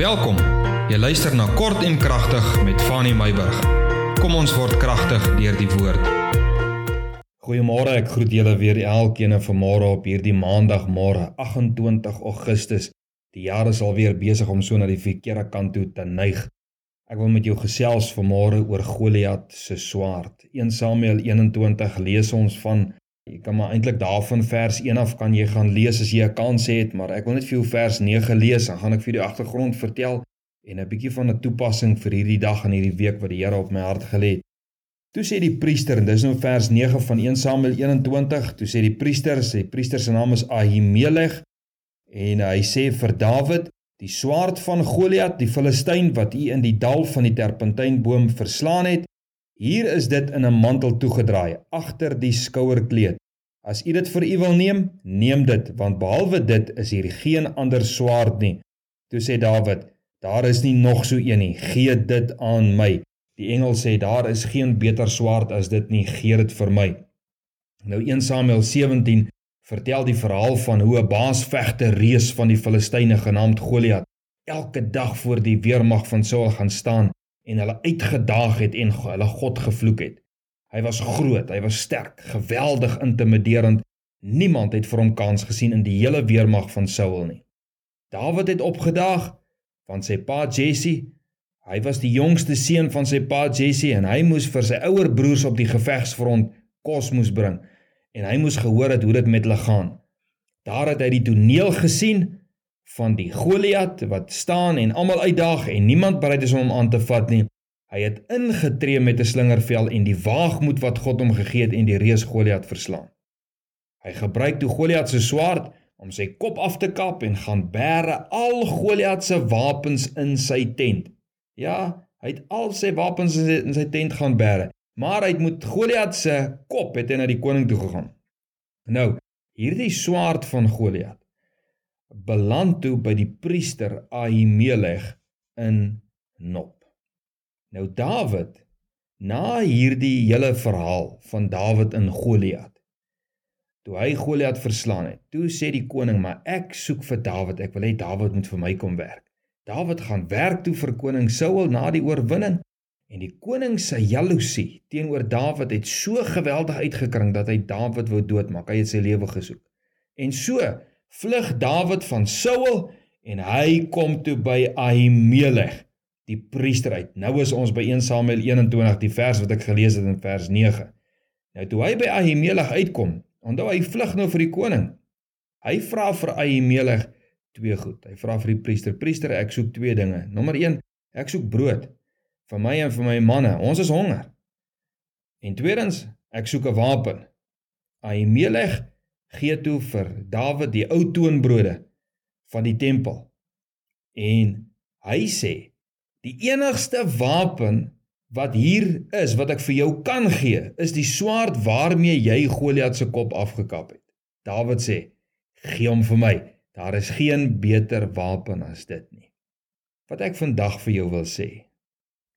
Welkom. Jy luister na Kort en Kragtig met Fanny Meyburg. Kom ons word kragtig deur die woord. Goeiemôre, ek groet julle weer elkeen vanmôre op hierdie maandagmôre, 28 Augustus. Die jaar is alweer besig om so na die verkeerde kant toe te neig. Ek wil met jou gesels vanmôre oor Goliat se swaard. 1 Samuel 21 lees ons van Jy kan maar eintlik daarvan vers 1 af kan jy gaan lees as jy 'n kans het, maar ek wil net vir jou vers 9 lees, dan gaan ek vir die agtergrond vertel en 'n bietjie van 'n toepassing vir hierdie dag en hierdie week wat die Here op my hart gelê het. Toe sê die priester, en dis nou vers 9 van 1 Samuel 21, toe sê die priester, sy priester se naam is Ahimelech en hy sê vir Dawid, die swaard van Goliat, die Filistyn wat u in die dal van die terpentynboom verslaan het, Hier is dit in 'n mantel toegedraai agter die skouerkleed. As u dit vir u wil neem, neem dit, want behalwe dit is hier geen ander swaard nie. Toe sê Dawid: Daar is nie nog so een nie. Gee dit aan my. Die engel sê: Daar is geen beter swaard as dit nie. Gee dit vir my. Nou 1 Samuel 17 vertel die verhaal van hoe 'n baasvegter reus van die Filistyne genaamd Goliat elke dag voor die weermag van Saul gaan staan en hulle uitgedaag het en hulle God gevloek het. Hy was groot, hy was sterk, geweldig intimiderend. Niemand het vir hom kans gesien in die hele weermag van Saul nie. Dawid het opgedaag van sy pa Jesse. Hy was die jongste seun van sy pa Jesse en hy moes vir sy ouer broers op die gevegsfront kos moes bring en hy moes gehoor het hoe dit met hulle gaan. Daar het hy die toneel gesien van die Goliat wat staan en almal uitdaag en niemand bereid is om hom aan te vat nie. Hy het ingetree met 'n slingervel en die waagmoed wat God hom gegee het en die reus Goliat verslaan. Hy gebruik toe Goliat se swaard om sy kop af te kap en gaan bære al Goliat se wapens in sy tent. Ja, hy het al sy wapens in sy, in sy tent gaan bære, maar hy het met Goliat se kop het hy na die koning toe gegaan. Nou, hierdie swaard van Goliat beland toe by die priester Ahimelech in Nop. Nou Dawid na hierdie hele verhaal van Dawid in Goliat. Toe hy Goliat verslaan het, toe sê die koning, "Maar ek soek vir Dawid. Ek wil hê Dawid moet vir my kom werk." Dawid gaan werk toe vir koning Saul na die oorwinning en die koning se jaloesie teenoor Dawid het so geweldig uitgekring dat hy Dawid wou doodmaak. Hy het sy lewe gesoek. En so vlug Dawid van Saul en hy kom toe by Ahimelech die priester uit. Nou is ons by 1 Samuel 21 die vers wat ek gelees het in vers 9. Nou toe hy by Ahimelech uitkom, onthou hy vlug nou vir die koning. Hy vra vir Ahimelech twee goed. Hy vra vir die priester: "Priester, ek soek twee dinge. Nommer 1, ek soek brood vir my en vir my manne. Ons is honger. En tweedens, ek soek 'n wapen." Ahimelech gee toe vir Dawid die ou toonbrode van die tempel. En hy sê: "Die enigste wapen wat hier is wat ek vir jou kan gee, is die swaard waarmee jy Goliat se kop afgekap het." Dawid sê: "Gee hom vir my. Daar is geen beter wapen as dit nie." Wat ek vandag vir jou wil sê,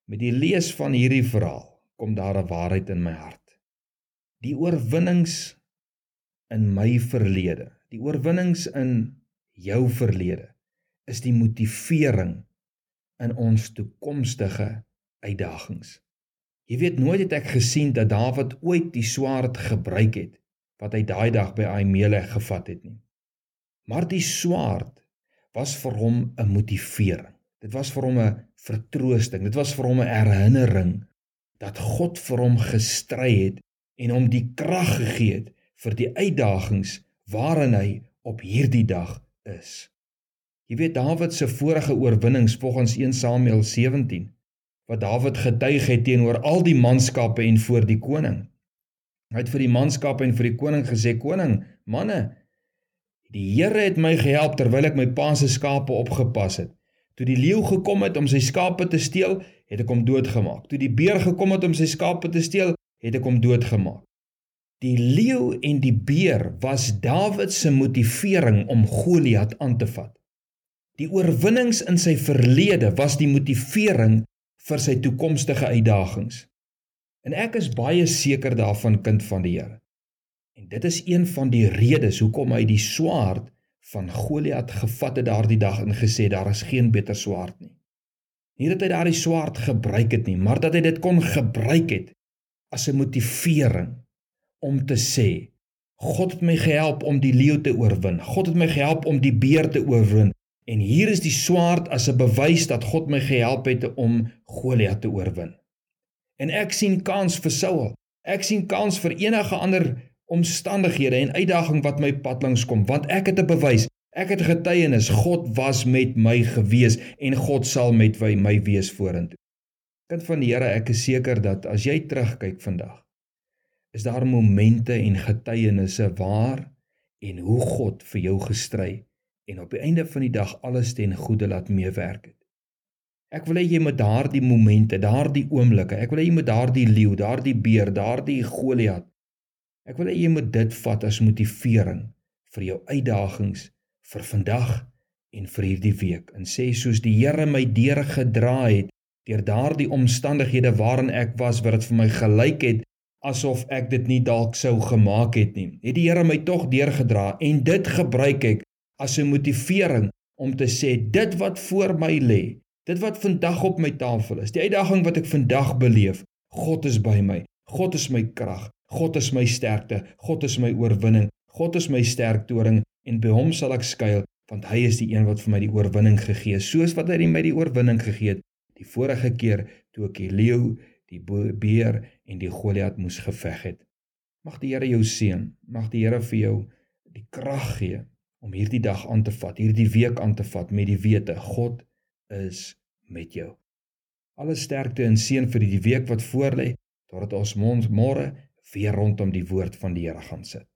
met die lees van hierdie verhaal, kom daar 'n waarheid in my hart. Die oorwinnings in my verlede, die oorwinnings in jou verlede, is die motivering in ons toekomstige uitdagings. Jy weet nooit het ek gesien dat Dawid ooit die swaard gebruik het wat hy daai dag by Ahimelech gevat het nie. Maar die swaard was vir hom 'n motivering. Dit was vir hom 'n vertroosting. Dit was vir hom 'n herinnering dat God vir hom gestry het en hom die krag gegee het vir die uitdagings waarin hy op hierdie dag is. Jy weet Dawid se vorige oorwinnings volgens 1 Samuel 17 wat Dawid getuig het teenoor al die manskappe en voor die koning. Hy het vir die manskappe en vir die koning gesê: "Koning, manne, die Here het my gehelp terwyl ek my pa se skape opgepas het. Toe die leeu gekom het om sy skape te steel, het ek hom doodgemaak. Toe die beer gekom het om sy skape te steel, het ek hom doodgemaak. Die leeu en die beer was Dawid se motivering om Goliat aan te vat. Die oorwinnings in sy verlede was die motivering vir sy toekomstige uitdagings. En ek is baie seker daarvan kind van die Here. En dit is een van die redes hoekom hy die swaard van Goliat gevat het daardie dag en gesê daar is geen beter swaard nie. Nie dat hy daardie swaard gebruik het nie, maar dat hy dit kon gebruik het as 'n motivering om te sê God het my gehelp om die leeu te oorwin. God het my gehelp om die beer te oorwin. En hier is die swaard as 'n bewys dat God my gehelp het om Goliat te oorwin. En ek sien kans vir Saul. Ek sien kans vir enige ander omstandighede en uitdaging wat my pad langs kom, want ek het 'n bewys. Ek het getuienis. God was met my gewees en God sal met my, my wees vorentoe. Kind van die Here, ek is seker dat as jy terugkyk vandag, is daar momente en getuienisse waar en hoe God vir jou gestry en op die einde van die dag alles ten goeie laat meewerk het. Ek wil hê jy moet daardie momente, daardie oomblikke, ek wil hê jy moet daardie leeu, daardie beer, daardie Goliat. Ek wil hê jy moet dit vat as motivering vir jou uitdagings vir vandag en vir hierdie week en sê soos die Here my deur gedra het deur daardie omstandighede waarin ek was wat dit vir my gelyk het asof ek dit nie dalk sou gemaak het nie. Het die Here my tog deurgedra en dit gebruik ek as 'n motivering om te sê dit wat voor my lê, dit wat vandag op my tafel is, die uitdaging wat ek vandag beleef, God is by my. God is my krag. God is my sterkte. God is my oorwinning. God is my sterk toring en by hom sal ek skuil want hy is die een wat vir my die oorwinning gegee het soos wat hy my die oorwinning gegee het die vorige keer toe ek die leeu, die beer en die Goliat moes geveg het. Mag die Here jou seën. Mag die Here vir jou die krag gee om hierdie dag aan te vat, hierdie week aan te vat met die wete God is met jou. Alle sterkte en seën vir die week wat voorlê, totdat ons môre weer rondom die woord van die Here gaan sit.